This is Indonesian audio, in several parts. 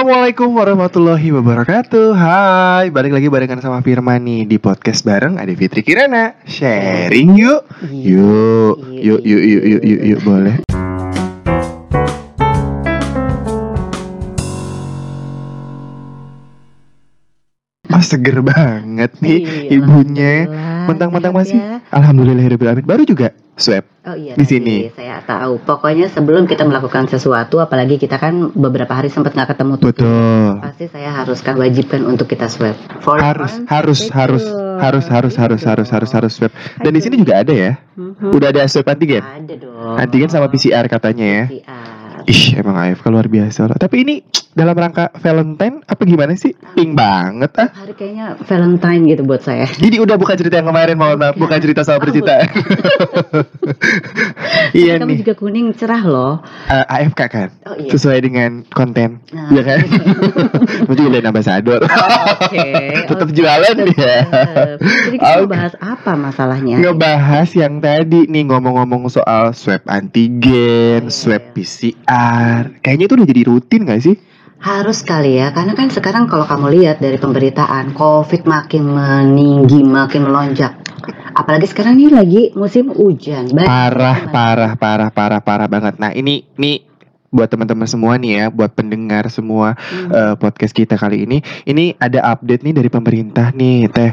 Assalamualaikum warahmatullahi wabarakatuh. Hai, balik lagi barengan sama Firman nih Di podcast bareng Ade Fitri Kirana. Sharing yuk. Yuk, yuk, yuk, yuk, yuk, yuk, yuk, boleh. Oh seger banget nih Iya, ibunya. Mentang-mentang masih ya. Alhamdulillahirrahmanirrahim Baru juga swab Oh iya di sini. saya tahu. Pokoknya sebelum kita melakukan sesuatu, apalagi kita kan beberapa hari sempat nggak ketemu tuh. Betul Pasti saya haruskan wajibkan untuk kita swab. For harus one, harus harus harus harus harus harus harus harus swab dan di sini juga ada ya Mhm. udah ada swab antigen Ada dong. antigen sama PCR katanya ya PCR. Ih emang AFK luar biasa loh tapi ini dalam rangka Valentine apa gimana sih pink banget ah Hari kayaknya Valentine gitu buat saya. jadi udah bukan cerita yang kemarin mohon maaf bukan cerita soal Oh, percintaan iya Kamu nih juga kuning cerah loh. eh, AFK kan Oh iya. sesuai dengan konten Nah. ya kan mau juga jadi ambassador Oke. tetap jualan tetep. ya Jadi kita mau Oke. bahas apa masalahnya? ngebahas yang tadi nih ngomong-ngomong soal swab antigen, Iya, swab iya. PCR. Kayaknya itu udah jadi rutin gak sih? Harus kali ya, karena kan sekarang kalau kamu lihat dari pemberitaan, COVID makin meninggi, makin melonjak. Apalagi sekarang ini lagi musim hujan. Banyak Parah, banget. parah, parah, parah, parah banget. Nah ini, nih buat teman-teman semua nih ya, buat pendengar semua Hmm. eh, podcast kita kali ini, ini ada update nih dari pemerintah nih, teh.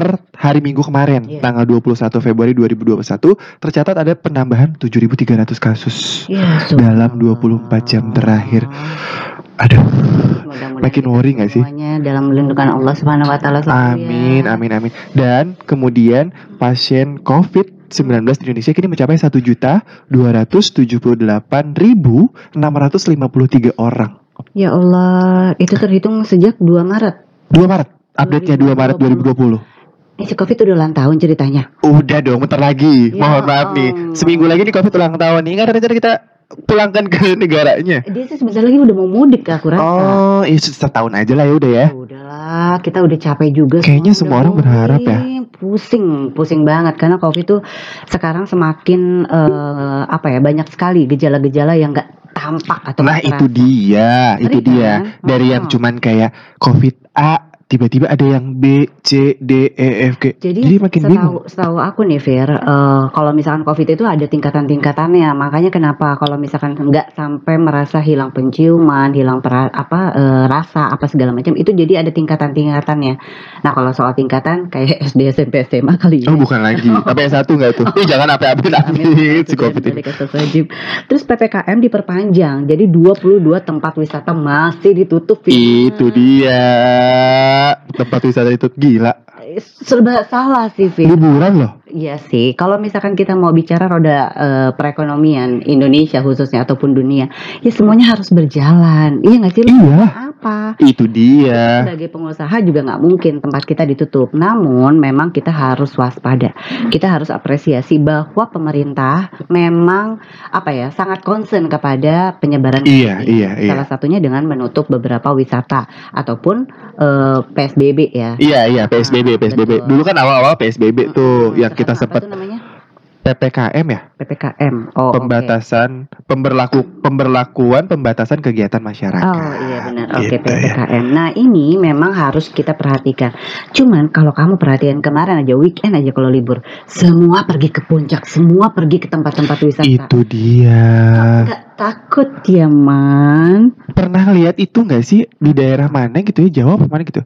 Per hari Minggu kemarin, Iya. tanggal 21 Februari 2021, tercatat ada penambahan 7.300 kasus. Ya, dalam 24 jam terakhir. Aduh, makin worry nggak sih? Semuanya dalam lindungan Allah Subhanahu wa taala selalu Amin, ya. amin, amin. Dan kemudian pasien COVID-19 di Indonesia kini mencapai 1 juta 278.653 orang. Ya Allah, itu terhitung sejak 2 Maret. 2 Maret, update-nya 2 Maret 2020. Ini si Covid udah ulang tahun ceritanya. Udah dong, bentar lagi. Ya Mohon maaf nih. Allah. Seminggu lagi nih COVID ulang tahun nih. Ada rencana kita pulangkan ke negaranya. Dia sih sebentar lagi udah mau mudik aku rasa. Oh, iya setahun aja lah ya udah ya. Udahlah, kita udah capek juga. Kayaknya semua orang berharap ya. Pusing, pusing banget karena COVID itu sekarang semakin eh, apa ya banyak sekali gejala-gejala yang nggak tampak atau Nah itu terasa. dia, itu dia. kan? Dari Oh. yang cuman kayak COVID A, tiba-tiba ada yang B, C, D, E, F, G. Jadi, makin setahu, bingung. setahu aku nih Fir, eh, kalau misalkan COVID itu ada tingkatan-tingkatannya. Makanya kenapa kalau misalkan nggak sampai merasa hilang penciuman, hilang pera- apa eh, rasa apa segala macam itu jadi ada tingkatan-tingkatannya. Nah kalau soal tingkatan kayak SD, SMP, SMA kali ya. Oh bukan lagi, tapi yang satu nggak tuh? Ih jangan apa-apa si COVID ini. Terus PPKM diperpanjang, jadi 22 tempat wisata masih ditutup. Itu dia tempat wisata itu gila. Serba salah sih, Fir. Liburan loh. Iya sih, kalau misalkan kita mau bicara roda eh, perekonomian Indonesia khususnya ataupun dunia, ya semuanya harus berjalan. Iya nggak sih? Iya, Apa? itu dia. Sebagai pengusaha juga nggak mungkin tempat kita ditutup. Namun memang kita harus waspada. Kita harus apresiasi bahwa pemerintah memang apa ya sangat concern kepada penyebaran Iya, ini. iya, iya. Salah satunya dengan menutup beberapa wisata ataupun eh, PSBB ya. Iya iya PSBB Ah, PSBB. betul. Dulu kan awal-awal PSBB tuh Mm-mm. yang kita sempat PPKM ya, PPKM. Oh, pembatasan pemberlaku pemberlakuan pembatasan kegiatan masyarakat. Oh iya benar. Oke Gitu ya. PPKM. Nah ini memang harus kita perhatikan. Cuman kalau kamu perhatian kemarin aja weekend aja kalau libur, semua pergi ke puncak, semua pergi ke tempat-tempat wisata. Itu dia. Takut ya man? Pernah lihat itu nggak sih di daerah mana gitu ya Jawa apa mana gitu?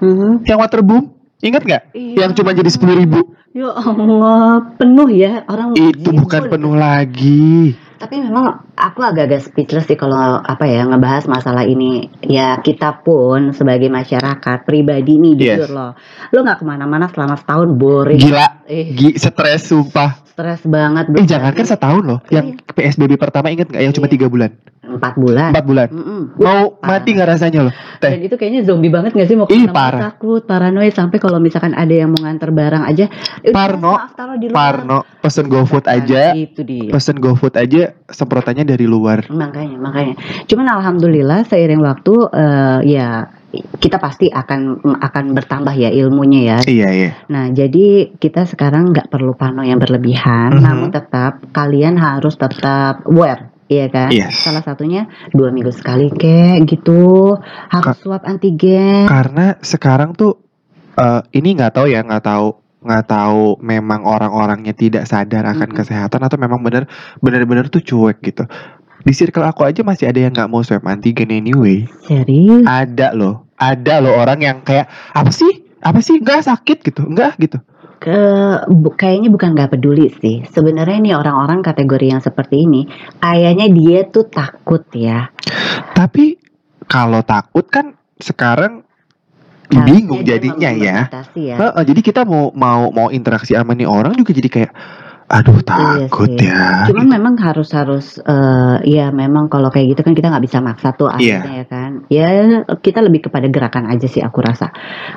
Mhm. Yang waterboom, ingat nggak? Iya. Yang cuma jadi sepuluh ribu. Ya Allah penuh ya orang. Itu bukan himpun. penuh lagi. Tapi memang aku agak-agak speechless sih kalau apa ya ngebahas masalah ini. Ya kita pun sebagai masyarakat pribadi nih Yes. jujur loh, lo nggak ke mana-mana selama setahun boring. Gila, Eh, stres sumpah. Stres banget. Eh jangan kan setahun loh. Yang PSBB pertama inget nggak? Yang cuma Iya. tiga bulan, empat bulan. empat bulan. Mm-mm. Mau Parah. mati nggak rasanya loh? Dan itu kayaknya zombie banget gak sih mau Ih, parah. takut, paranoid sampai kalau misalkan ada yang mau nganter barang aja, "Eh, Parno, maaf, taruh di luar." Parno pesen GoFood Nah, aja, Itu dia. pesen GoFood aja semprotannya dari luar. Makanya, makanya. Cuman alhamdulillah seiring waktu eh, ya kita pasti akan akan bertambah ya ilmunya ya. Iya iya. Nah, jadi kita sekarang nggak perlu pano yang berlebihan, Mhm. namun tetap kalian harus tetap aware iya kan? Yes. Salah satunya dua minggu sekali kek gitu harus swab antigen. Karena sekarang tuh eh, ini nggak tahu ya, nggak tahu nggak tahu memang orang-orangnya tidak sadar akan Mm-mm. kesehatan atau memang benar benar-benar tuh cuek gitu. Di circle aku aja masih ada yang nggak mau swab antigen anyway. Serius? Ada loh, ada loh orang yang kayak apa sih? Apa sih? Nggak sakit gitu, nggak gitu. Ke bu- kayaknya bukan nggak peduli sih. Sebenarnya nih orang-orang kategori yang seperti ini, kayaknya dia tuh takut ya. Tapi kalau takut kan sekarang Harusnya bingung jadinya ya. ya. Heeh, jadi kita mau mau mau interaksi sama nih orang juga jadi kayak aduh takut Iya sih. ya. Cuman memang harus harus eh, ya memang kalau kayak gitu kan kita nggak bisa maksa tuh Iya. akhirnya ya kan. Ya kita lebih kepada gerakan aja sih aku rasa.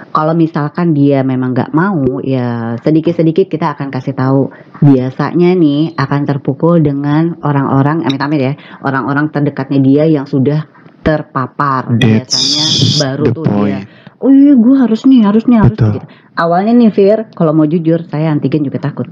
Kalau misalkan dia memang nggak mau ya sedikit-sedikit kita akan kasih tahu. Biasanya nih akan terpukul dengan orang-orang amit-amit ya, orang-orang terdekatnya dia yang sudah terpapar. That's Biasanya baru the tuh dia point. Oh iya gue harus nih harus nih harus Betul. gitu. Awalnya nih Fir, kalau mau jujur saya antigen juga takut.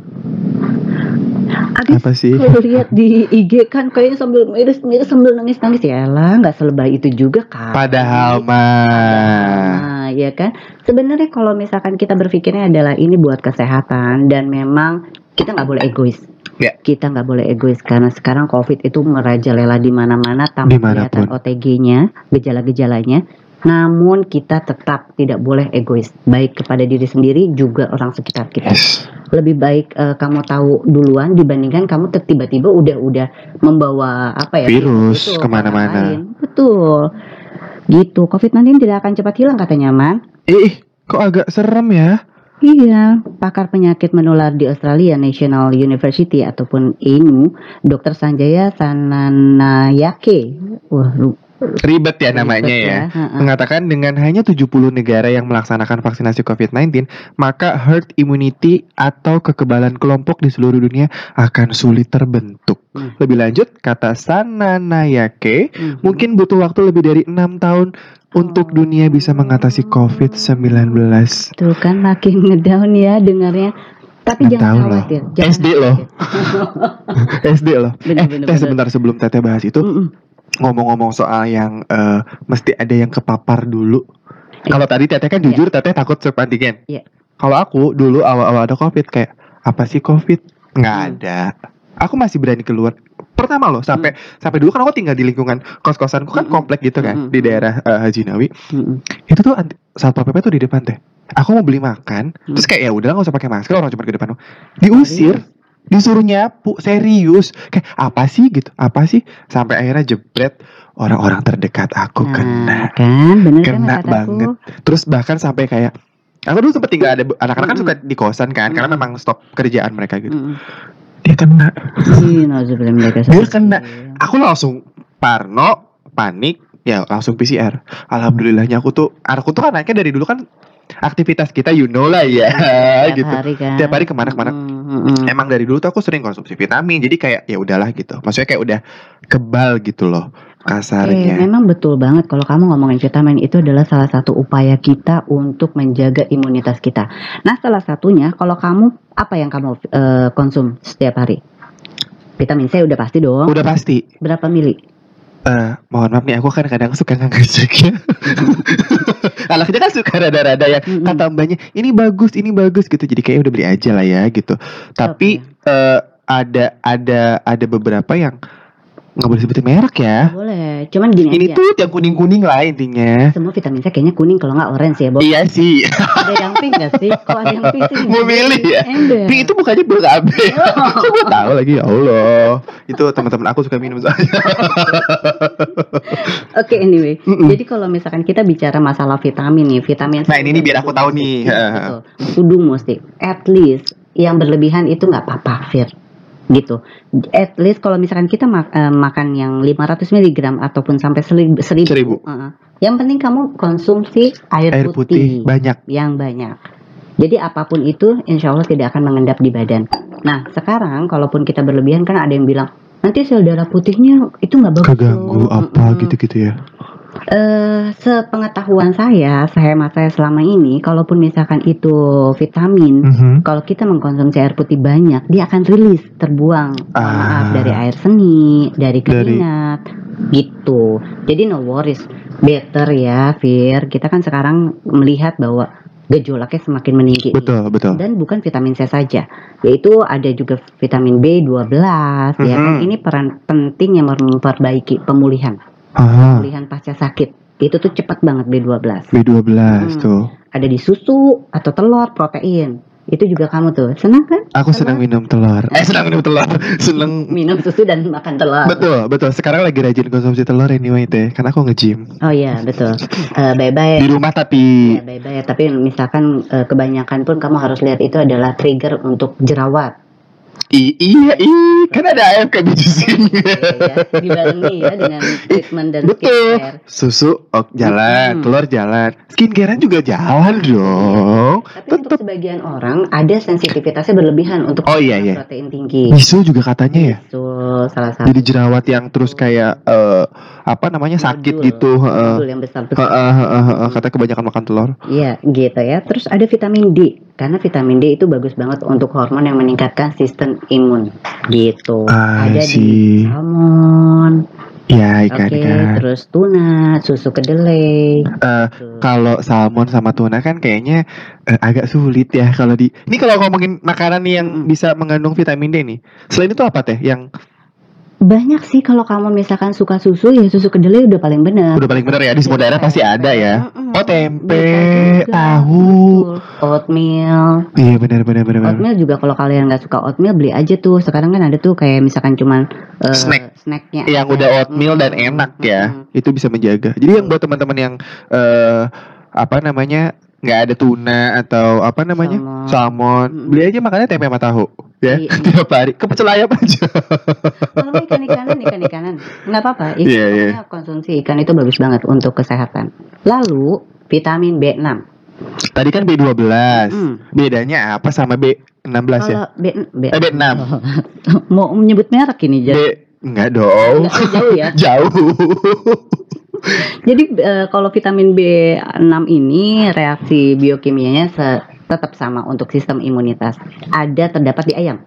Agak Apa sih? kalau lihat di IG kan kayaknya sambil miris miris sambil nangis nangis ya lah nggak selebay itu juga kan. Padahal mah Nah, ya kan. Sebenarnya kalau misalkan kita berpikirnya adalah ini buat kesehatan dan memang kita nggak boleh egois. Ya. Kita nggak boleh egois karena sekarang COVID itu merajalela di mana-mana tanpa Di mana pun. kelihatan OTG-nya, gejala-gejalanya. Namun kita tetap tidak boleh egois, baik kepada diri sendiri juga orang sekitar kita yes. lebih baik eh, kamu tahu duluan dibandingkan kamu tiba-tiba udah udah membawa apa ya Virus itu ke ke mana-mana. betul gitu COVID-19 tidak akan cepat hilang katanya man Ih, kok agak serem ya? Iya, pakar penyakit menular di Australia National University ataupun ANU, Dr. Sanjaya Sananayake. Wah, Ribet ya namanya ribet ya. heeh. Mengatakan dengan hanya 70 negara yang melaksanakan vaksinasi COVID-19, maka herd immunity atau kekebalan kelompok di seluruh dunia akan sulit terbentuk. Hmm. Lebih lanjut, kata Sananayake, Mhm. mungkin butuh waktu lebih dari enam tahun untuk Oh. dunia bisa mengatasi COVID-19. Tuh kan makin ngedown ya dengarnya. Tapi jangan tahun loh. khawatir. Jangan SD loh. khawatir. SD loh. Bener, eh, bener, teh bener. sebentar sebelum Teteh bahas itu, Mm-mm. Ngomong-ngomong soal yang eh, mesti ada yang kepapar dulu. Iya. Kalau tadi Teteh kan jujur Teteh takut swab antigen. Iya. Kalau aku dulu awal-awal ada COVID kayak apa sih COVID? Nggak Hmm. ada. Aku masih berani keluar. Pertama loh sampai sampai dulu kan aku tinggal di lingkungan kos-kosanku kan Hmm. komplek gitu kan Hmm. di daerah eh, Haji Nawi. Mm-mm. Itu tuh anti, satpol pp tuh di depan teh. Aku mau beli makan, Hmm. terus kayak ya udah nggak usah pakai masker orang cuma ke depan. Diusir, disuruh nyapu, serius. Kayak apa sih gitu? Apa sih? Sampai akhirnya jebret orang-orang terdekat aku Nah, kena. kan bener kan Kena kataku? banget. Terus bahkan sampai kayak aku dulu sempet tinggal ada anak-anak kan Mm-mm. suka di kosan kan karena Mm-mm. memang stop kerjaan mereka gitu. Mm-mm. Dia kena. Dia kena. Aku langsung parno, panik, ya langsung PCR. Alhamdulillahnya aku tuh, aku tuh kan anaknya dari dulu kan aktivitas kita you know lah ya Tiap gitu. hari kan. Tiap hari ke mana-kemana. Mm, mm, mm. Emang dari dulu tuh aku sering konsumsi vitamin, jadi kayak ya udahlah gitu. Maksudnya kayak udah kebal gitu loh Eh, kasarnya. memang betul banget kalau kamu ngomongin vitamin itu adalah salah satu upaya kita untuk menjaga imunitas kita. Nah, salah satunya kalau kamu apa yang kamu eh, konsum setiap hari? Vitamin C udah pasti dong. Udah pasti. Berapa mili? Eh, mohon maaf nih, aku kan kadang suka nggak ngecek ya. Anaknya kan suka rada-rada yang Mm-mm. kata mbaknya ini bagus, ini bagus gitu. Jadi kayak udah beli aja lah ya gitu. Tapi eh, ada ada ada beberapa yang nggak boleh sebutin merek ya. Boleh. Cuman gini Ini aja. tuh yang kuning-kuning lah intinya. Semua vitamin C kayaknya kuning kalau nggak orange ya, Bob. Iya sih. Ada yang pink nggak sih? Kalau ada yang pink sih. Mau milih ya? Ember. Pink itu bukannya bel KB. Coba tahu lagi ya Allah. Itu teman-teman aku suka minum soalnya. Oke, anyway. Mm-mm. Jadi kalau misalkan kita bicara masalah vitamin nih, vitamin Nah, ini nih biar aku tahu nih. Kudu mesti at least yang berlebihan itu nggak apa-apa, Fir. Gitu. At least kalau misalkan kita mak- eh, makan yang 500 mg ataupun sampai 1000 1000. Seribu. Heeh. Yang penting kamu konsumsi air, Air putih banyak. yang banyak. Jadi apa pun itu insya Allah tidak akan mengendap di badan. Nah sekarang kalaupun kita berlebihan kan ada yang bilang nanti sel darah putihnya itu nggak bagus. Keganggu loh." apa gitu-gitu ya. Eh, sepengetahuan saya, sehemat saya selama ini, kalaupun misalkan itu vitamin, Mhm. kalau kita mengkonsumsi air putih banyak, dia akan rilis, terbuang. Mohon Ah. Maaf dari air seni, dari Dari- keringat, gitu. Jadi no worries, better ya, Fir. Kita kan sekarang melihat bahwa gejolaknya semakin meninggi. nih. Betul, betul. Dan bukan vitamin C saja, yaitu ada juga vitamin B12, ya kan. Mhm. Ini peran penting yang memperbaiki pemulihan, Ah, pemulihan pasca sakit. Itu tuh cepat banget B12. B12 Hmm. tuh. Ada di susu atau telur, protein. Itu juga kamu tuh senang kan? Aku Telur? senang minum telur. Eh, senang minum telur. senang Minum susu dan makan telur. Betul, betul. Sekarang lagi rajin konsumsi telur anyway teh, karena aku nge-gym. Oh iya betul. Eh bye-bye. Di rumah tapi Ya, bye-bye ya. Tapi misalkan eh, kebanyakan pun kamu harus lihat itu adalah trigger untuk jerawat. I- iya, i kan ada AFK biji sini. ya, dibarengi ya dengan treatment dan Betul. skincare. Susu ok, jalan, Hmm. telur jalan, skincarean juga jalan dong. Tapi untuk Tetep. sebagian orang ada sensitivitasnya berlebihan untuk Oh, iya, iya. protein tinggi. Bisu juga katanya ya. Itu salah satu Jadi jerawat yang terus kayak eh, apa namanya sakit Nodul. gitu. heeh. nodul yang besar Heeh, besar. heeh, heeh. Kata kebanyakan makan telur. Iya, gitu ya. Terus ada vitamin D. Karena vitamin D itu bagus banget untuk hormon yang meningkatkan sistem imun. Gitu. I ada see. di salmon. Ya, ikan ikan. terus tuna, susu kedelai. Eh, Tuh. kalau salmon sama tuna kan kayaknya eh, agak sulit ya kalau di. Ini kalau ngomongin makanan nih yang bisa mengandung vitamin D nih. Selain itu apa teh? Yang Banyak sih kalau kamu misalkan suka susu ya susu kedelai udah paling benar. udah paling benar ya di semua daerah pasti ada ya. Mm-mm. Oh tempe, tahu. Oatmeal. Iya benar benar benar. Oatmeal juga kalau kalian nggak suka oatmeal beli aja tuh. Sekarang kan ada tuh kayak misalkan cuman eh, Snack. snacknya Yang aja. udah oatmeal dan enak ya, itu bisa menjaga. Jadi yang buat teman-teman yang eh apa namanya nggak ada tuna atau apa namanya Salmon. salmon, beli aja makannya tempe sama tahu ya Iya. tiap hari kepecel ayam aja. Kalau nggak ikan-ikanan, ikan-ikanan. Nggak apa-apa. Ikan, Iya, iya. pokoknya konsumsi ikan itu bagus banget untuk kesehatan. Lalu, vitamin B6. Tadi kan B12. Hmm. Bedanya apa sama B16 ya? Kalau B, B, Eh, B6. mau menyebut merek ini B jadi. Enggak dong. Nggak, jauh ya. Jauh. Jadi eh, kalau vitamin B6 ini reaksi biokimianya tetap sama untuk sistem imunitas. Ada terdapat di ayam.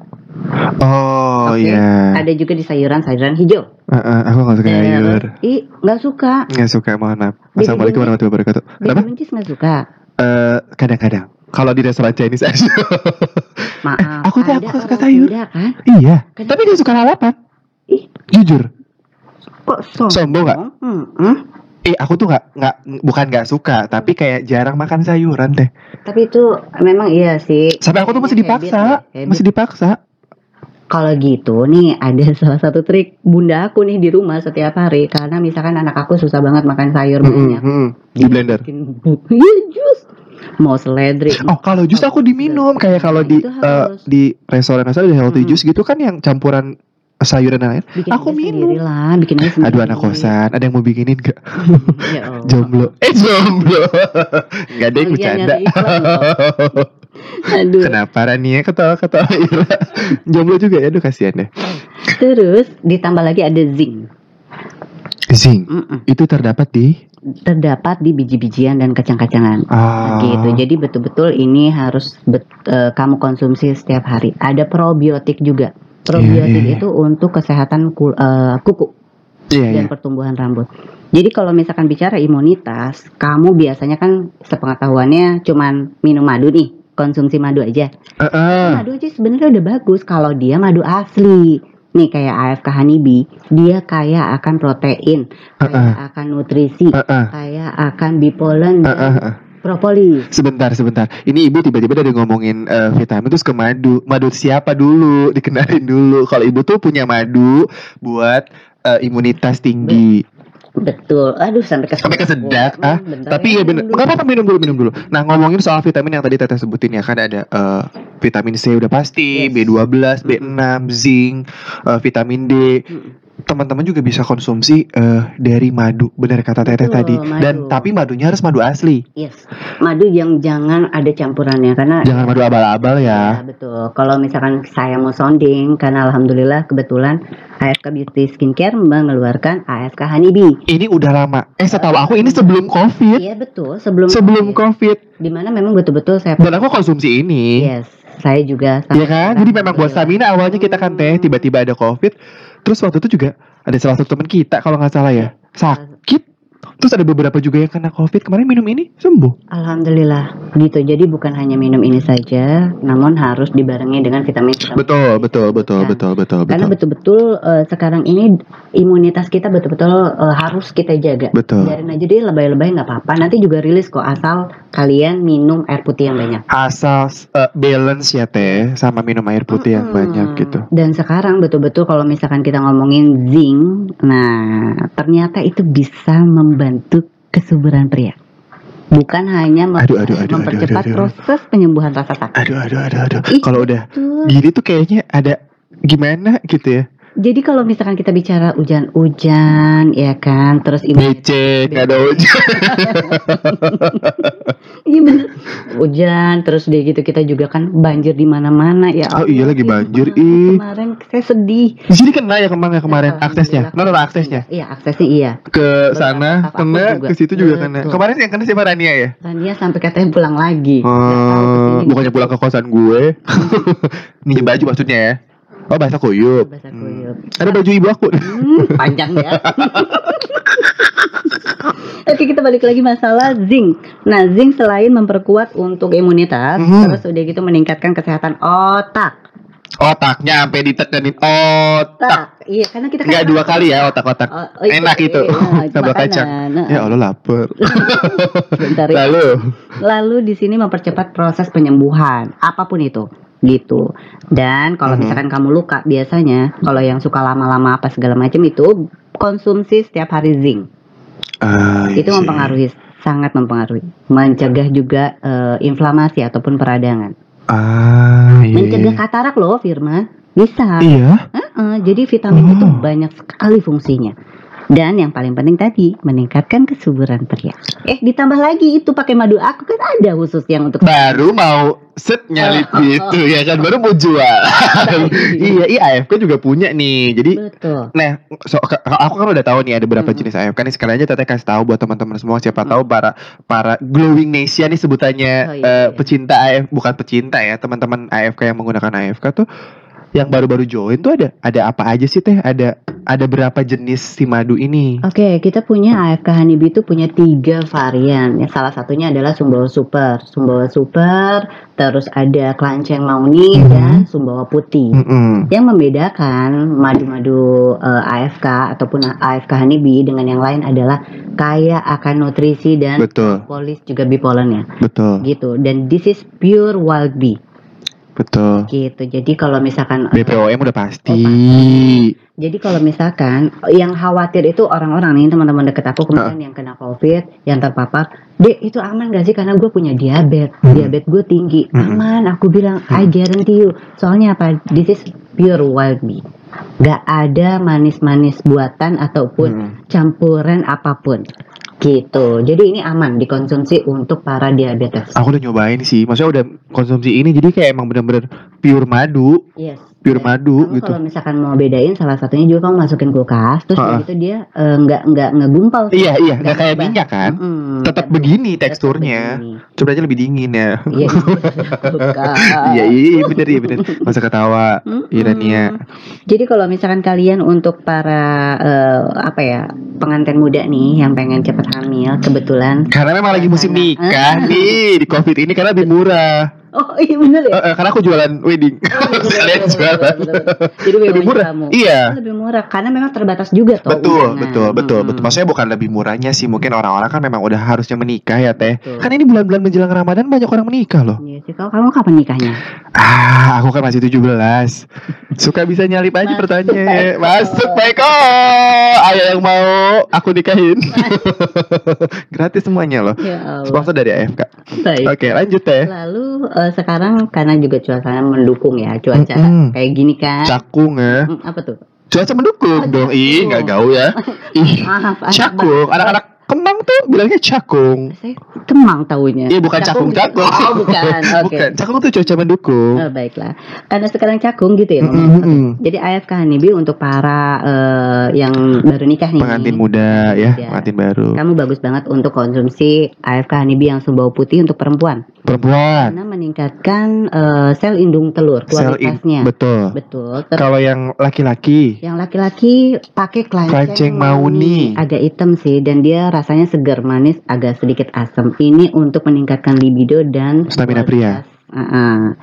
Oh Oke. iya. Ada juga di sayuran-sayuran hijau. Eh, eh, aku nggak suka sayur. Terus, ih, nggak suka. Nggak suka, mohon maaf. Assalamualaikum warahmatullahi wabarakatuh. Kenapa? Buncis nggak suka. Eh, kadang-kadang. Kalau di restoran Chinese aja. Maaf. aku tuh- aku suka sayur. Sunda kan? iya. Kadang- Tapi dia suka lalapan. Ih. Jujur. Kok sombong? Sombong nggak? Hmm, hmm. Eh, aku tuh nggak nggak bukan nggak suka, tapi kayak jarang makan sayuran teh. Tapi itu memang iya sih. Sampai aku tuh masih Habit dipaksa, ya, habit. masih dipaksa. Kalau gitu nih ada salah satu trik bunda aku nih di rumah setiap hari karena misalkan anak aku susah banget makan sayur banyak. Mm, mm, Di blender. Bikin bu- Iya jus. Mau seledri. Oh, kalau jus aku diminum kayak kalau di harus. di restoran-restoran ada healthy Mm-mm. juice gitu kan yang campuran sayuran dan lain. bikin aku minum. lah, bikin aja sendiri. Aduh anak kosan, ada yang mau bikinin gak? ya Allah. Jomblo. Eh jomblo. Gak ada yang bercanda. Aduh. Kenapa Rania ketawa-ketawa Ira? Jomblo juga ya, aduh kasihan deh. Terus ditambah lagi ada zinc. Zinc Mm-mm. itu terdapat di Terdapat di biji-bijian dan kacang-kacangan. ah, gitu. Jadi betul-betul ini harus bet- eh, kamu konsumsi setiap hari. Ada probiotik juga. Probiotik Iya, iya. itu untuk kesehatan kul- eh, kuku Iya, iya. dan pertumbuhan rambut. Jadi kalau misalkan bicara imunitas, kamu biasanya kan sepengetahuannya cuman minum madu nih, konsumsi madu aja. Eh, eh. Madu aja sebenarnya udah bagus kalau dia madu asli. Nih kayak AFK Honeybee, dia kaya akan protein, kaya akan nutrisi, Eh, eh. kaya akan bipolen Eh, dan eh, propolis. Sebentar, sebentar. Ini ibu tiba-tiba dari ngomongin eh, vitamin terus ke madu. Madu siapa dulu? Dikenalin dulu. Kalau ibu tuh punya madu buat eh, imunitas tinggi. Betul. Aduh sampai ke Sampai kesedak, ah. Hmm, bentar Tapi ya minum dulu. Enggak apa-apa minum dulu, minum dulu. Nah, ngomongin soal vitamin yang tadi Teteh sebutin ya kan ada eh, vitamin C udah pasti, Yes. B12, B6, zinc, eh, vitamin D. Mm. Teman-teman juga bisa konsumsi eh, dari madu, benar kata Teteh Betul, tadi. madu. Dan tapi madunya harus madu asli, Yes. Madu yang jangan ada campurannya karena jangan madu abal-abal Ya, ya. betul. Kalau misalkan saya mau sounding, karena alhamdulillah kebetulan AFK Beauty Skincare mengeluarkan AFK Honeybee. Ini udah lama. Eh, setahu aku ini sebelum COVID. Iya betul, sebelum Sebelum COVID. Di mana memang betul-betul saya Dan aku konsumsi ini. Yes, saya juga Iya kan? Jadi memang buat stamina awalnya kita kan teh tiba-tiba ada covid. Terus waktu itu juga ada salah satu teman kita kalau nggak salah ya sakit. Terus ada beberapa juga yang kena covid kemarin minum ini sembuh. Alhamdulillah gitu. Jadi bukan hanya minum ini saja, namun harus dibarengi dengan vitamin. vitamin. Betul betul betul Nah, betul betul Karena betul betul-betul eh, sekarang ini imunitas kita betul-betul eh, harus kita jaga. betul. Biarin aja deh lebay-lebay nggak apa-apa. Nanti juga rilis kok asal kalian minum air putih yang banyak. Asal eh, balance ya teh sama minum air putih yang Mm-mm. banyak gitu. Dan sekarang betul-betul kalau misalkan kita ngomongin zinc, nah ternyata itu bisa membantu kesuburan pria. Bukan hanya mem- Aduh, aduh, aduh, mempercepat aduh, aduh, aduh. proses penyembuhan rasa sakit. Aduh aduh aduh aduh. Kalau udah gini tuh kayaknya ada gimana gitu ya. Jadi kalau misalkan kita bicara hujan-hujan, ya kan, terus imunitas Becek, nggak ada hujan. Iya bener. Hujan terus dia gitu kita juga kan banjir di mana-mana ya. Oh iya, lagi ih, banjir, ih. Kemarin saya sedih. Di sini kena ya kemarin kemarin aksesnya. Alhamdulillah. Nonton aksesnya Iya, aksesnya iya. ke sana kena ke situ juga kena. Kemarin yang kena siapa Rania ya? Dan dia sampai katanya pulang lagi. Ke sini. bukannya pulang ke kosan gue. Minjem baju maksudnya ya. Oh, bahasa kuyup. Bahasa Hmm. kuyup. Ada baju ibu aku. Hmm, panjang ya. Oke kita balik lagi masalah zinc. Nah zinc selain memperkuat untuk imunitas, Mhm. terus udah gitu meningkatkan kesehatan otak. Otaknya sampai ditekenin otak. Tak, iya karena kita kan Enggak dua kali ya otak-otak. Oh, oh, iya, Enak itu. iya, Sambal makanan. kacang. Nah, Ya Allah lapar. bentar ya. Lalu Lalu di sini mempercepat proses penyembuhan, apa pun itu, gitu. Dan kalau Mhm. misalkan kamu luka, biasanya kalau yang suka lama-lama apa segala macam itu konsumsi setiap hari zinc. Iya itu mempengaruhi, sangat mempengaruhi, mencegah juga eh, inflamasi ataupun peradangan, Ah, iya. mencegah katarak loh, Firman. Bisa. Iya. Heeh, jadi vitamin Oh. itu banyak sekali fungsinya. Dan yang paling penting tadi meningkatkan kesuburan pria. Eh ditambah lagi itu pakai madu aku kan ada khusus yang untuk Baru mau set nyalip Oh. gitu ya kan baru mau jual. iya, iya AFK juga punya nih. Jadi betul. Nah, so, aku kan udah tahu nih ada beberapa Mm-mm. jenis AFK nih. Sekali aja Teteh kasih tahu buat teman-teman semua siapa Mm. tahu para para glowing nation nih sebutannya Oh, iya, eh, iya. pecinta AF bukan pecinta ya, teman-teman AFK yang menggunakan AFK tuh yang baru-baru join tuh ada ada apa aja sih Teh? Ada ada berapa jenis si madu ini? Oke, kita punya AFK Honeybee itu punya tiga varian. Ya, salah satunya adalah Sumbawa Super, Sumbawa Super, terus ada Klanceng Mauni Mhm. dan Sumbawa Putih. Mm-mm. Yang membedakan madu-madu eh, AFK ataupun AFK Honeybee dengan yang lain adalah kaya akan nutrisi dan Betul, polis juga bipolennya betul, gitu. Dan this is pure wild bee betul. gitu. Jadi kalau misalkan BPOM udah pasti. Jadi kalau misalkan yang khawatir itu orang-orang nih teman-teman deket aku kemudian yang kena covid, yang terpapar, dek itu aman gak sih karena gue punya diabetes, Hmm. diabetes gue tinggi, Hmm. aman. Aku bilang I guarantee you. Soalnya apa? This is pure wild bee. Gak ada manis-manis buatan ataupun Hmm. campuran apa pun. Gitu. Jadi ini aman dikonsumsi untuk para diabetes. Aku udah nyobain sih, maksudnya udah konsumsi ini jadi kayak emang bener-bener pure madu, Yes. Pure madu kamu gitu. kalau misalkan mau bedain salah satunya juga kamu masukin kulkas terus Ha-ha. begitu dia eh, nggak nggak ngegumpal Iya iya, nggak Nggak kayak minyak kan? Mm-mm, Tetap begini teksturnya. Coba aja lebih dingin ya. Iya, iya, kulkas. Iya iya bener iya bener. Masa ketawa. Irania. Jadi kalau misalkan kalian untuk para eh, apa ya pengantin muda nih yang pengen cepat hamil, kebetulan Karena memang lagi musim nikah nih di covid ini karena lebih murah. Oh iya bener ya. Eh, eh, karena aku jualan wedding. Sekalian jualan. Jadi Lebih murah. Kamu. Iya. Lebih murah karena memang terbatas juga tuh. Betul, undangan. betul, betul, Mm-mm. betul. Maksudnya bukan lebih murahnya sih, mungkin orang-orang kan memang udah harusnya menikah ya teh. Betul. Kan ini bulan-bulan menjelang Ramadan banyak orang menikah loh. Iya sih. Kalau kamu kapan nikahnya? Ah, aku kan masih 17 Suka bisa nyalip aja Masuk, pertanyaan Baiko. Masuk Baiko Ayo yang mau aku nikahin Gratis semuanya loh Ya Allah. Sponsor dari AFK Baik. Oke lanjut teh Lalu eh, sekarang karena juga cuaca mendukung ya cuaca Mm-mm. kayak gini kan. Cakung ya Mm, apa tuh? Cuaca mendukung Oh, dong. Ih, cakung. nggak gaul ya. Ih, cakung. Anak-anak Kemang tuh bilangnya cakung. Saya Kemang taunya. Iya, bukan cakung-cakung. Oh, bukan. Oke. Bukan. Cakung tuh cuaca mendukung. Oh, baiklah. Karena sekarang cakung gitu ya. Mm-mm, ngomong. mm-mm. Jadi AFK Hanibi untuk para eh, yang baru nikah nih. Pengantin muda ya, Iya. pengantin baru. Kamu bagus banget untuk konsumsi AFK Hanibi yang sumbau putih untuk perempuan. Perempuan. Karena meningkatkan eh, sel indung telur Sel in- kualitasnya. betul. Betul. Ter- Kalau yang laki-laki, yang laki-laki pakai Kelanceng kelanceng mauni. agak hitam sih dan dia rasanya segar manis agak sedikit asam. Ini untuk meningkatkan libido dan Stamina pria. Uh-uh.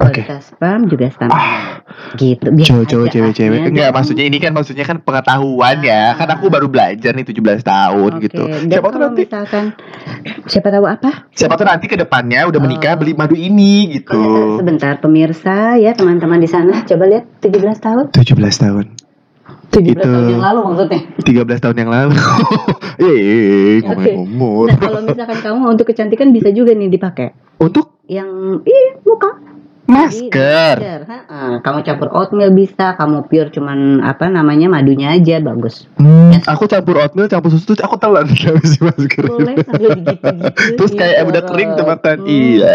Oke. Kualitas sperm juga stamina. Ah, gitu. biar aja cewek-cewek. aslinya Enggak, maksudnya ini kan maksudnya kan pengetahuan ya. Ah. Kan aku baru belajar nih 17 tahun Oke, gitu. Dan Siapa kalau nanti misalkan siapa tahu apa? siapa tuh nanti ke depannya udah menikah Oh. beli madu ini gitu. Eh, Sebentar pemirsa ya teman-teman di sana coba lihat 17 tahun. 17 tahun. 17 Itu. tahun yang lalu maksudnya. 13 tahun yang lalu. Eh, Oke. ngomong-ngomong. Nah, kalau misalkan kamu untuk kecantikan bisa juga nih dipakai. Untuk Yang ih muka masker. Masker, ha-ha. Kamu campur oatmeal bisa, kamu pure cuman apa namanya madunya aja bagus. Hmm, Aku campur oatmeal, campur susu, terus aku telan masker. Boleh sambil digitu-gitu. Terus kayak udah kering makan. Hmm. Iya.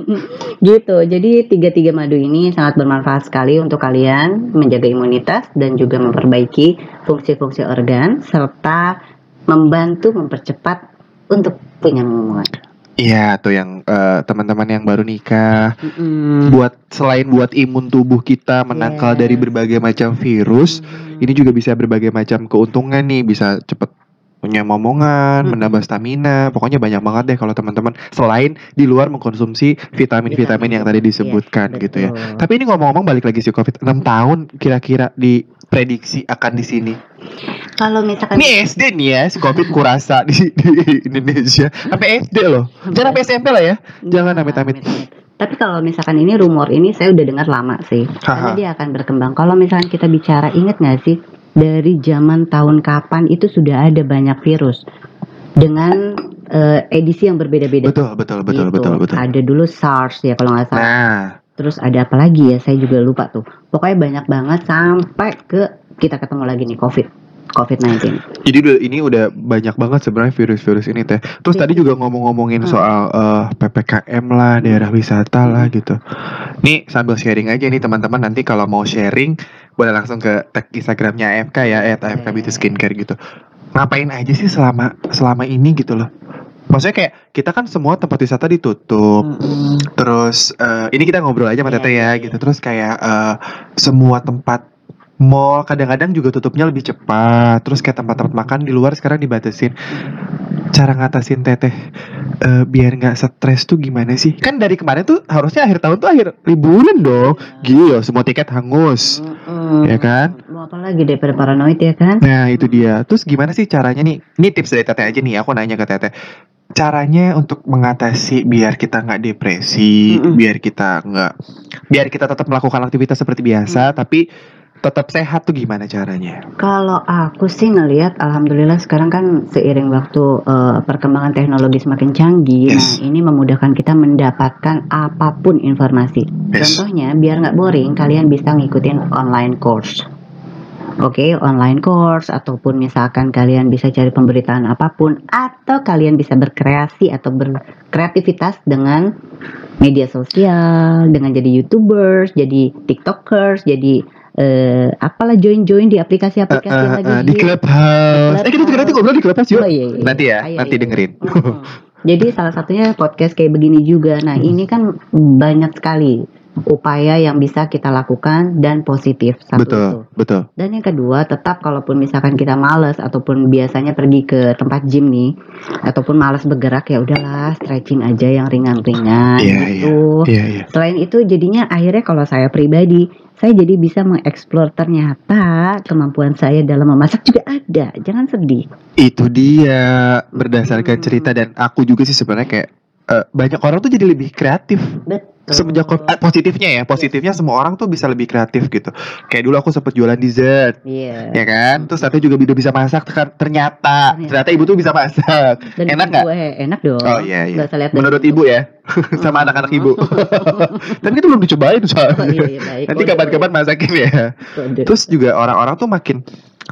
gitu. Jadi tiga-tiga madu ini sangat bermanfaat sekali untuk kalian menjaga imunitas dan juga memperbaiki fungsi-fungsi organ serta membantu mempercepat untuk punya. Iya, tuh yang eh, teman-teman yang baru nikah Mm-mm. buat selain buat imun tubuh kita menangkal Yes. dari berbagai macam virus, Hmm. ini juga bisa berbagai macam keuntungan nih, bisa cepet punya momongan, Hmm. menambah stamina, pokoknya banyak banget deh kalau teman-teman selain di luar mengkonsumsi vitamin-vitamin yang tadi disebutkan Yes, gitu ya. Tapi ini ngomong-ngomong balik lagi sih Covid 6 tahun kira-kira diprediksi akan di sini. Kalau misalkan Ini SD nih ya si Covid kurasa di, di Indonesia. Sampai SD loh. Jangan sampai SMP lah ya. Jangan Nah, amit-amit. Tapi kalau misalkan ini rumor ini saya udah dengar lama sih. Karena dia akan berkembang. Kalau misalkan kita bicara inget nggak sih dari zaman tahun kapan itu sudah ada banyak virus dengan eh, edisi yang berbeda-beda. Betul, betul, betul, Gitu. betul, betul. Ada dulu SARS ya kalau nggak salah. Nah, Terus ada apa lagi ya? Saya juga lupa tuh. Pokoknya banyak banget sampai ke kita ketemu lagi nih COVID. COVID-19. jadi udah ini udah banyak banget sebenarnya virus-virus ini teh. Terus tadi juga ngomong-ngomongin Hmm. soal eh, PPKM lah, daerah wisata lah gitu. Nih sambil sharing aja nih teman-teman nanti kalau mau sharing boleh langsung ke tag Instagramnya AFK ya, @AFK Beauty Skincare gitu. Ngapain aja sih selama selama ini gitu loh? Maksudnya kayak kita kan semua tempat wisata ditutup, Mm-mm. Terus eh, ini kita ngobrol aja sama Iya, Tete iya, ya iya. gitu. Terus kayak eh, semua tempat mall kadang-kadang juga tutupnya lebih cepat. Terus kayak tempat-tempat makan di luar sekarang dibatasin. Cara ngatasin Teteh eh, biar nggak stres tuh gimana sih? Kan dari kemarin tuh harusnya akhir tahun tuh akhir liburan dong. Gila, semua tiket hangus. Mm-mm. Ya kan? Mau apa lagi daripada paranoid ya kan? Nah itu dia. Terus gimana sih caranya nih? Ini tips dari Teteh aja nih. Aku nanya ke Teteh. Caranya untuk mengatasi biar kita nggak depresi, Mm-mm. biar kita nggak, biar kita tetap melakukan aktivitas seperti biasa, tapi tetap sehat tuh gimana caranya? Kalau aku sih ngelihat, alhamdulillah sekarang kan seiring waktu eh, perkembangan teknologi semakin canggih, Yes. nah ini memudahkan kita mendapatkan apa pun informasi. Yes. Contohnya, biar nggak boring, kalian bisa ngikutin online course. Oke, online course ataupun misalkan kalian bisa cari pemberitaan apa pun atau kalian bisa berkreasi atau berkreativitas dengan media sosial, dengan jadi YouTubers, jadi TikTokers, jadi eh, apalah join-join di aplikasi-aplikasi yang eh, lagi eh, di hit. Clubhouse. Eh kita juga nanti ngobrol di Clubhouse yuk. Oh, iya, iya. Nanti ya, Ayo, nanti iya. dengerin. Mm-mm. Jadi salah satunya podcast kayak begini juga. Nah, ini kan banyak sekali upaya yang bisa kita lakukan dan positif satu itu. betul, betul. Dan yang kedua, tetap kalaupun misalkan kita males ataupun biasanya pergi ke tempat gym nih ataupun males bergerak ya udahlah stretching aja yang ringan-ringan Iya, gitu. Iya, iya. Selain itu jadinya akhirnya kalau saya pribadi saya jadi bisa mengeksplor ternyata kemampuan saya dalam memasak juga ada. Jangan sedih. Itu dia berdasarkan Hmm. cerita dan aku juga sih sebenarnya kayak eh, banyak orang tuh jadi lebih kreatif. Betul. Semenjak eh, positifnya ya positifnya semua orang tuh bisa lebih kreatif gitu. Kayak dulu aku sempet jualan dessert iya ya kan? Terus nanti juga udah bisa masak ternyata Ternyata. ternyata ibu tuh bisa masak. Dan enak nggak? gue enak dong. Oh, iya, iya. Menurut ibu. ya sama anak-anak ibu. Tapi itu belum dicobain Oh, soalnya iya, iya, baik. nanti kapan-kapan masakin ya. Kode. terus juga orang-orang tuh makin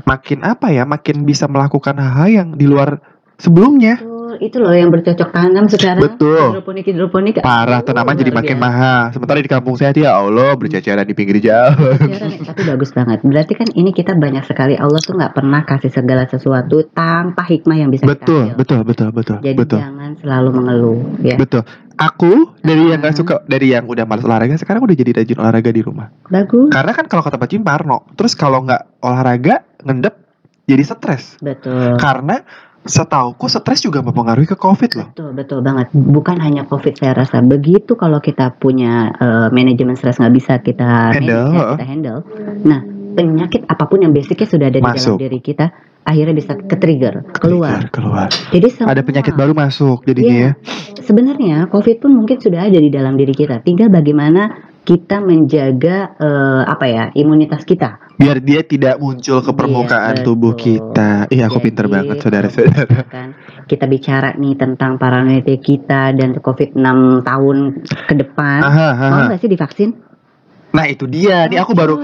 makin apa ya makin bisa melakukan hal-hal yang di luar sebelumnya. Betul, itu loh yang bercocok tanam sekarang Betul. hidroponik hidroponik parah tanaman jadi makin biasa. mahal sementara di kampung saya ya Allah berceceran di pinggir jalan ya, tapi bagus banget. Berarti kan ini kita banyak sekali Allah tuh nggak pernah kasih segala sesuatu tanpa hikmah yang bisa betul kita ambil. betul betul betul Jadi betul jangan selalu mengeluh ya. betul aku dari yang gak Ah. suka dari yang udah malas olahraga sekarang udah jadi rajin olahraga di rumah Bagus. karena kan kalau kata Pak Jim Parno terus kalau nggak olahraga ngendep jadi stres Betul. karena setauku stres juga mempengaruhi ke covid loh Betul, betul banget. Bukan hanya COVID saya rasa. Begitu kalau kita punya eh, manajemen stres nggak bisa kita manage, Handle, ya, heeh. kita handle. Nah, penyakit apa pun yang basicnya sudah ada di Masuk. dalam diri kita, akhirnya bisa ke trigger, keluar. keluar Jadi semua, ada penyakit baru masuk jadinya Iya. ya Sebenarnya COVID pun mungkin sudah ada di dalam diri kita. Tinggal bagaimana kita menjaga eh, apa ya imunitas kita. biar dia tidak muncul ke Iya, permukaan betul. tubuh kita iya aku Jadi, pinter banget saudara-saudara misalkan kita bicara nih tentang paranoia kita dan COVID 6 tahun ke depan, Aha, mau aha. nggak sih divaksin? nah itu dia nih aku baru.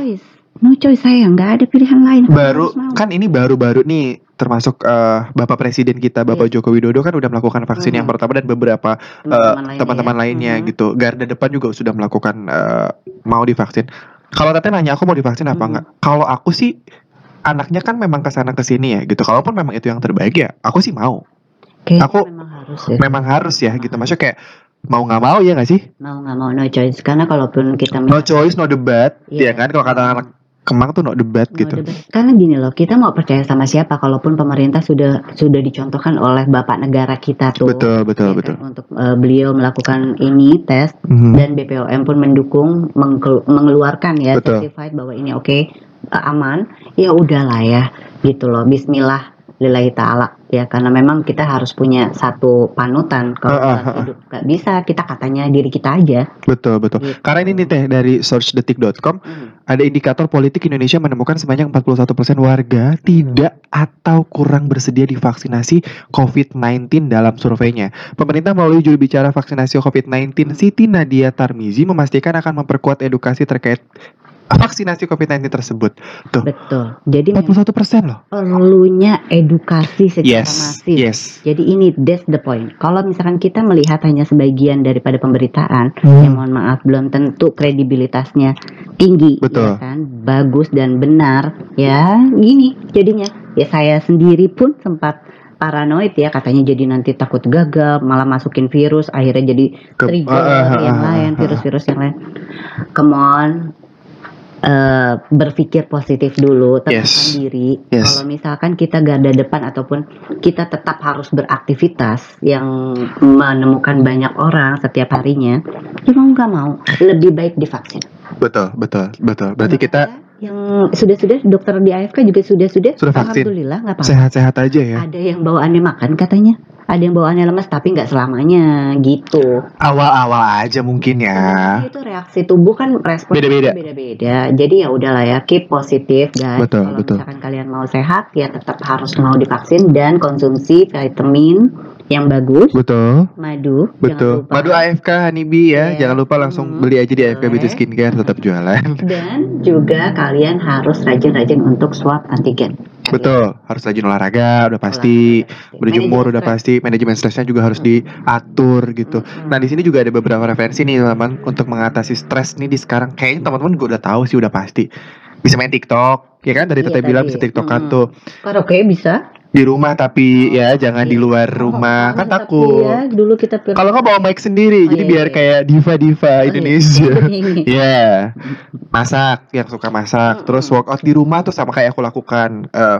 No choice saya, nggak ada pilihan lain. Baru mau. kan ini baru-baru nih termasuk eh, Bapak Presiden kita Bapak Joko Widodo kan udah melakukan vaksin Hmm. yang pertama dan beberapa eh, lainnya teman-teman ya. lainnya Mhm. gitu garda depan juga sudah melakukan eh, mau divaksin kalau teteh nanya aku mau divaksin apa Mhm. enggak kalau aku sih anaknya kan memang ke sana ke sini ya gitu kalaupun memang itu yang terbaik ya aku sih mau Kayaknya aku- memang harus ya. memang harus ya gitu maksudnya kayak mau nggak mau ya nggak sih mau nggak mau no choice karena kalaupun kita no choice no debat Iya. ya kan kalau kata anak kemang tuh no debat No gitu debat. Karena gini loh, kita mau percaya sama siapa kalaupun pemerintah sudah sudah dicontohkan oleh bapak negara kita tuh. betul betul ya betul kan, untuk eh, beliau melakukan ini tes Mhm. dan BPOM pun mendukung mengkelu- mengeluarkan ya Betul. certified bahwa ini oke eh, aman. Ya udahlah ya gitu loh. Bismillah lillahi taala ya karena memang kita harus punya satu panutan kalau dalam ah, ah. hidup nggak bisa kita katanya diri kita aja betul betul Gitu. karena ini nih teh dari searchdetik.com Hmm. ada indikator politik Indonesia menemukan sebanyak 41% warga tidak atau kurang bersedia divaksinasi COVID-19 dalam surveinya. Pemerintah melalui juru bicara vaksinasi COVID-19 Siti Nadia Tarmizi memastikan akan memperkuat edukasi terkait vaksinasi COVID-19 tersebut. betul jadi memang 41% loh. perlunya edukasi secara Yes, masif yes. Jadi ini that's the point. Kalau misalkan kita melihat hanya sebagian daripada pemberitaan, Hmm. yang mohon maaf belum tentu kredibilitasnya tinggi, Betul. ya kan, bagus dan benar, ya gini jadinya. Ya saya sendiri pun sempat paranoid ya katanya jadi nanti takut gagal malah masukin virus akhirnya jadi Ke- trigger ah, yang ah, lain ah, ah. virus-virus yang lain come on eh, berpikir positif dulu tenangkan Yes. diri Yes. kalau misalkan kita garda depan ataupun kita tetap harus beraktivitas yang menemukan banyak orang setiap harinya ya mau nggak mau lebih baik divaksin Betul, betul, betul. Berarti kita yang sudah-sudah dokter di AFK juga sudah-sudah Sudah vaksin. alhamdulillah nggak apa-apa sehat-sehat aja ya. ada yang bawaannya makan katanya ada yang bawaannya lemas tapi nggak selamanya gitu Awal-awal aja mungkin ya. Itu reaksi tubuh kan respon Beda-beda. beda-beda. Jadi ya udahlah ya keep positif guys. Betul, Kalau betul. misalkan kalian mau sehat ya tetap harus mau divaksin dan konsumsi vitamin yang bagus, Betul. madu, Betul. jangan lupa. Madu AFK Hanibi ya. Iya. Jangan lupa langsung Hmm, beli aja di AFK Beauty boleh. Skincare tetap jualan. dan juga kalian harus rajin-rajin untuk swab antigen. Kalian Betul. Harus rajin olahraga udah pasti. olahraga, Berjemur Manajemen udah pasti. Manajemen stresnya juga harus diatur gitu. Mm-mm. Nah di sini juga ada beberapa referensi nih teman untuk mengatasi stres nih di sekarang. Kayaknya teman-teman juga udah tahu sih udah pasti. Bisa main TikTok, ya kan? Tadi Iya, Teteh bilang bisa TikTokan Mm-mm. tuh Karaoke bisa. di rumah tapi ya jangan di Iya. luar rumah kan Tapi takut. Ya, dulu kita pilih. Kalau nggak bawa mic sendiri, Oh, jadi iya, biar iya. kayak diva-diva Oh, iya. Indonesia. Ini. Iya, masak yang suka masak, terus workout di rumah tuh sama kayak aku lakukan. Eh,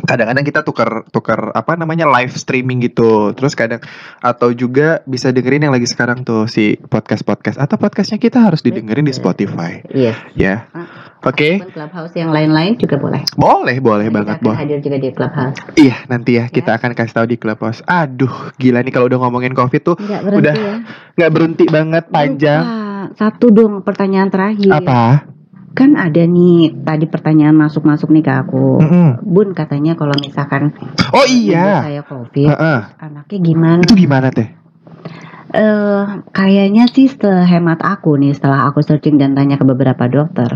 kadang-kadang kita tukar tukar apa namanya live streaming gitu terus kadang atau juga bisa dengerin yang lagi sekarang tuh si podcast podcast atau podcastnya kita harus didengerin di. Spotify Yes. ya Ah, oke Ataupun clubhouse yang lain-lain juga boleh. boleh boleh Kita banget boh hadir juga di clubhouse. iya nanti ya kita akan kasih tahu di clubhouse aduh gila nih kalau udah ngomongin covid tuh Enggak berhenti Udah. ya. nggak berhenti banget panjang Lupa. Satu dong pertanyaan terakhir. apa Kan ada nih tadi pertanyaan masuk-masuk nih ke aku. Mm-mm. Bun katanya kalau misalkan oh iya saya covid, Heeh. anaknya gimana? itu gimana teh Eh, kayaknya sih sehemat aku nih setelah aku searching dan tanya ke beberapa dokter,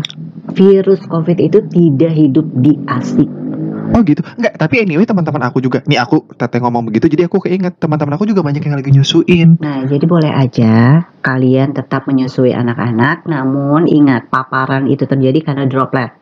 virus COVID itu tidak hidup di ASI. Oh gitu. Enggak, tapi anyway teman-teman aku juga. Nih aku teteh ngomong begitu jadi aku keinget teman-teman aku juga banyak yang lagi nyusuin. Nah, jadi boleh aja kalian tetap menyusui anak-anak, namun ingat paparan itu terjadi karena droplet.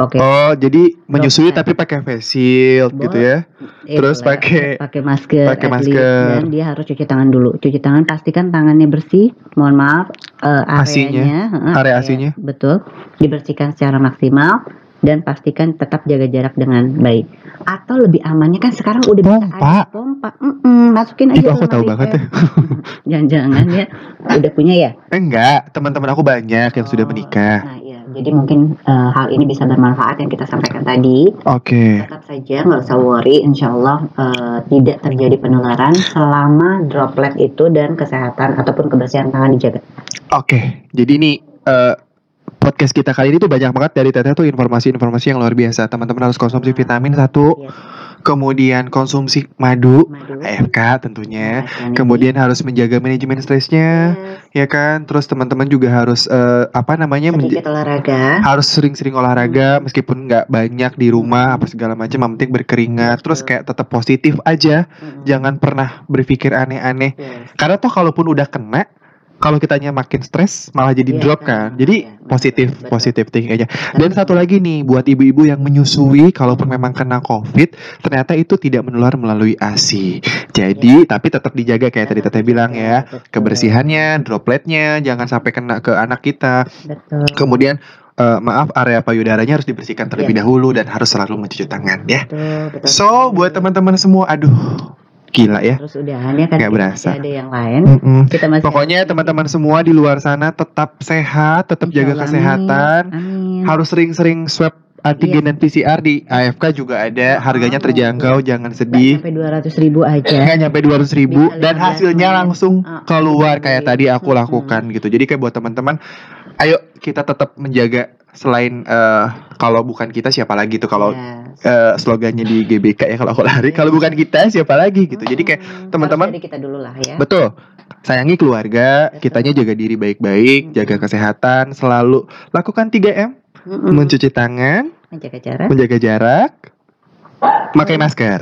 Oke. Oh, jadi menyusui Droplet. tapi pakai face shield gitu ya. Eh, terus pakai- pakai masker, pakai masker. dan dia harus cuci tangan dulu. Cuci tangan pastikan tangannya bersih. Mohon maaf, Asinya, areanya, heeh, area asinya. betul, dibersihkan secara maksimal dan pastikan tetap jaga jarak dengan baik. Atau lebih amannya kan sekarang udah bisa Pompa. ada pompa, Mm-mm, masukin aja. Itu aku tahu banget ya. Jangan-jangan ya udah punya ya. Enggak, teman-teman aku banyak yang sudah Oh, menikah. Nah, iya. Jadi mungkin eh, hal ini bisa bermanfaat yang kita sampaikan tadi. Oke. Tetap saja nggak usah worry, insya Allah eh, tidak terjadi penularan selama droplet itu dan kesehatan ataupun kebersihan tangan dijaga. Oke. Jadi ini eh, podcast kita kali ini tuh banyak banget dari teteh tuh informasi-informasi yang luar biasa. Teman-teman harus konsumsi vitamin satu, Yes. kemudian konsumsi madu, Madu. AFK tentunya. Nah, Kemudian harus menjaga manajemen stresnya. yes. ya kan terus teman-teman juga harus eh, apa namanya sedikit olahraga. harus sering-sering olahraga meskipun nggak banyak di rumah apa segala macam yang penting berkeringat terus kayak tetap positif aja Mm-mm. jangan pernah berpikir aneh-aneh Yes. karena toh kalaupun udah kena kalau kitanya makin stres malah jadi Iya, drop kan. kan jadi Iya, betul, positif betul. positif thinking aja dan satu lagi nih buat ibu-ibu yang menyusui kalaupun memang kena covid ternyata itu tidak menular melalui ASI jadi tapi tetap dijaga kayak tadi teteh bilang ya Betul. kebersihannya, dropletnya, jangan sampai kena ke anak kita. Betul. Kemudian eh, maaf area payudaranya harus dibersihkan terlebih Iya. dahulu dan harus selalu mencuci tangan ya. Betul, betul. So buat teman-teman semua, aduh gila ya. Terus udahan ya kan Nggak berasa. ada yang lain. Mm-mm. Kita masih Pokoknya teman-teman semua di luar sana tetap sehat, tetap jaga Insyaallah, kesehatan. Amin. Harus sering-sering swab antigen dan PCR di AFK juga ada, harganya Oh, terjangkau, jangan Nggak sedih. sampai 200 ribu aja. nggak nyampe 200 ribu Bisa dan 15 hasilnya langsung Ah, keluar kayak tadi aku lakukan gitu jadi kayak buat teman-teman ayo kita tetap menjaga selain eh, kalau bukan kita siapa lagi tuh kalau Yes. eh, slogannya di GBK ya kalau aku lari kalau bukan kita siapa lagi gitu jadi kayak Mm-mm. teman-teman- kita dulu lah ya. betul sayangi keluarga Betul. kitanya jaga diri baik-baik Mm-mm. jaga kesehatan selalu lakukan 3M Mm-mm. mencuci tangan menjaga jarak. menjaga jarak pakai masker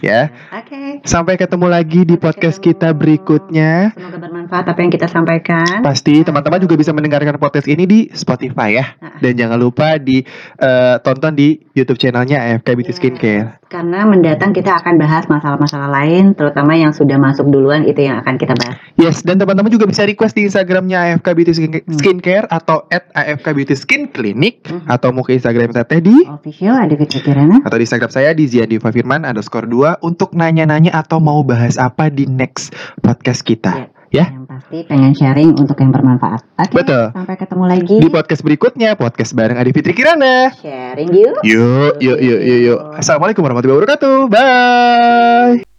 Ya. Oke. sampai ketemu lagi di Sampai podcast ketemu. kita berikutnya Semoga bermanfaat apa yang kita sampaikan. Pasti teman-teman juga bisa mendengarkan podcast ini di Spotify ya. Nah. Dan jangan lupa di eh, tonton di YouTube channelnya AFK Beauty Yes. Skincare. Karena mendatang kita akan bahas masalah-masalah lain, terutama yang sudah masuk duluan itu yang akan kita bahas. Yes, dan teman-teman juga bisa request di Instagramnya AFK Beauty Hmm. Skincare atau at AFK Beauty Skin Clinic Hmm. atau mau ke Instagram Teteh di Official ada Kirana. atau di Instagram saya di Ziandiva Firman underscore 2 untuk nanya-nanya atau mau bahas apa di next podcast kita. Ya. Yang pasti pengen sharing untuk yang bermanfaat. Oke. Betul. Sampai ketemu lagi. Di podcast berikutnya, podcast bareng Adi Fitri Kirana. Sharing yuk. Yuk, yuk, yuk, yuk, yuk. Assalamualaikum warahmatullahi wabarakatuh. Bye.